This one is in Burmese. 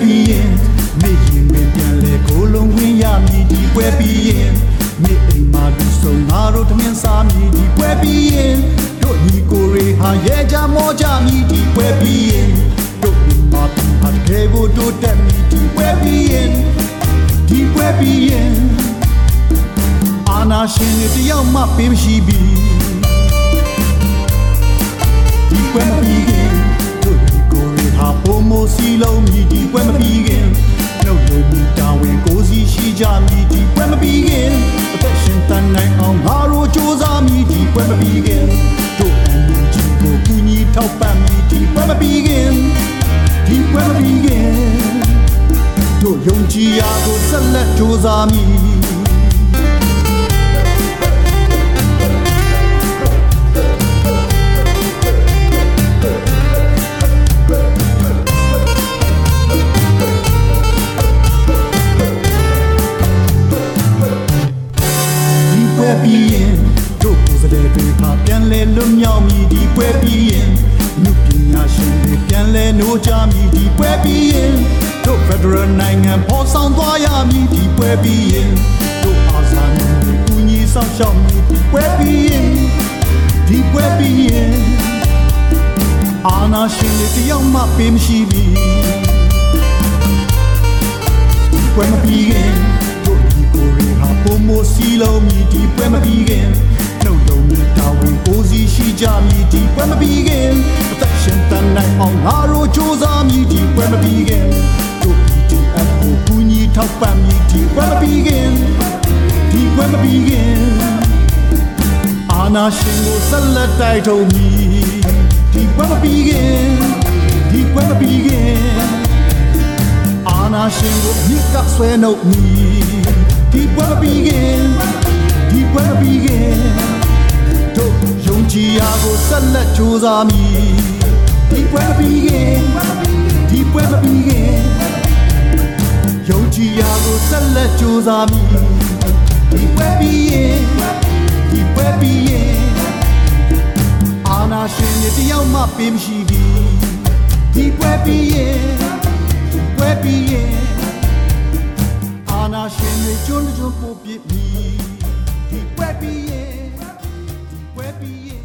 ပြီးရင်နေရင်ပဲပြန်လဲကိုလုံးဝင်ရမည်ဒီပွဲပြီးရင်နေအိမ်မှာလူဆုံးငါတို့တမင်စားမည်ဒီပွဲပြီးရင်တို့ညီကိုရေဟာရဲကြမောကြမည်ဒီပွဲပြီးရင်တို့ဒီမှာပြန်ဟာကဲဖို့တို့တက်မည်ဒီပွဲပြီးရင်ဒီပွဲပြီးရင်အာနာရှင်တွေတယောက်မှပေးမရှိပြီဒီပွဲပြီးရင် ပွဲမပြီးခင်တို့အန်ယူဂျီကိုကူညီထောက်ပံ့မြည်ဒီပွဲမပြီးခင်ဒီပွဲမပြီးခင်တို့ယုံကြည်ရာကိုဆက်လက်စ조사မြ တို့ကိုယ်စတဲ့တွေဟာပြန်လဲလွတ်မြောက်မည်ဒီပွဲပြီးရင်လူပညာရှင်တွေပြန်လဲနှိုးကြမည်ဒီပွဲပြီးရင်တို့ Federal နိုင်ငံပေါ်ဆောင်သွားရမည်ဒီပွဲပြီးရင်တို့အာဇာနည်တွေကူညီဆောင်ရှောက်မည်ဒီပွဲပြီးရင်ဒီပွဲပြီးရင်အာနာရှင်တွေတယောက်မှပေးမရှိပြီဒီပွဲမပြီးရင်တို့ဒီကိုယ်တွေဟာပုံမစီလုံးမြည်ဒီပွဲမပြီးခင် နှုတ်လုံးမြည်တာဝင်ကိုစီရှိကြမြည်ဒီပွဲမပြီးခင်အသက်ရှင်တန်နိုင်အောင်ငါတို့စ조사မြည်ဒီပွဲမပြီးခင်တို့ PDF ကိုကူညီထောက်ပံ့မြည်ဒီပွဲမပြီးခင်ဒီပွဲမပြီးခင်အာနာရှင်ကိုဆက်လက်တိုက်ထုံမည်ဒီပွဲမပြီးခင်ဒီပွဲမပြီးခင်အာနာရှင်ကိုမြစ်ကဆွဲနှုတ်မီဒီပွဲမပြီးခင်ဒီပွဲမပြီးခင် တို့ယုံကြည်ရာကိုဆက်လက်ကြိုးစားမည်ဒီပွဲမပြီးခင်ဒီပွဲမပြီးခင်ယုံကြည်ရာကိုဆက်လက်ကြိုးစားမည်ဒီပွဲပြီးရင်ဒီပွဲပြီးရင်အာနာရှင်ရဲ့တယောက်မှပေးမရှိဘူးဒီပွဲပြီးရင်ပွဲပြီးရင်အာနာရှင်တွေကျွန်းကျွန်းပို့ပြစ်ပြီး we're being.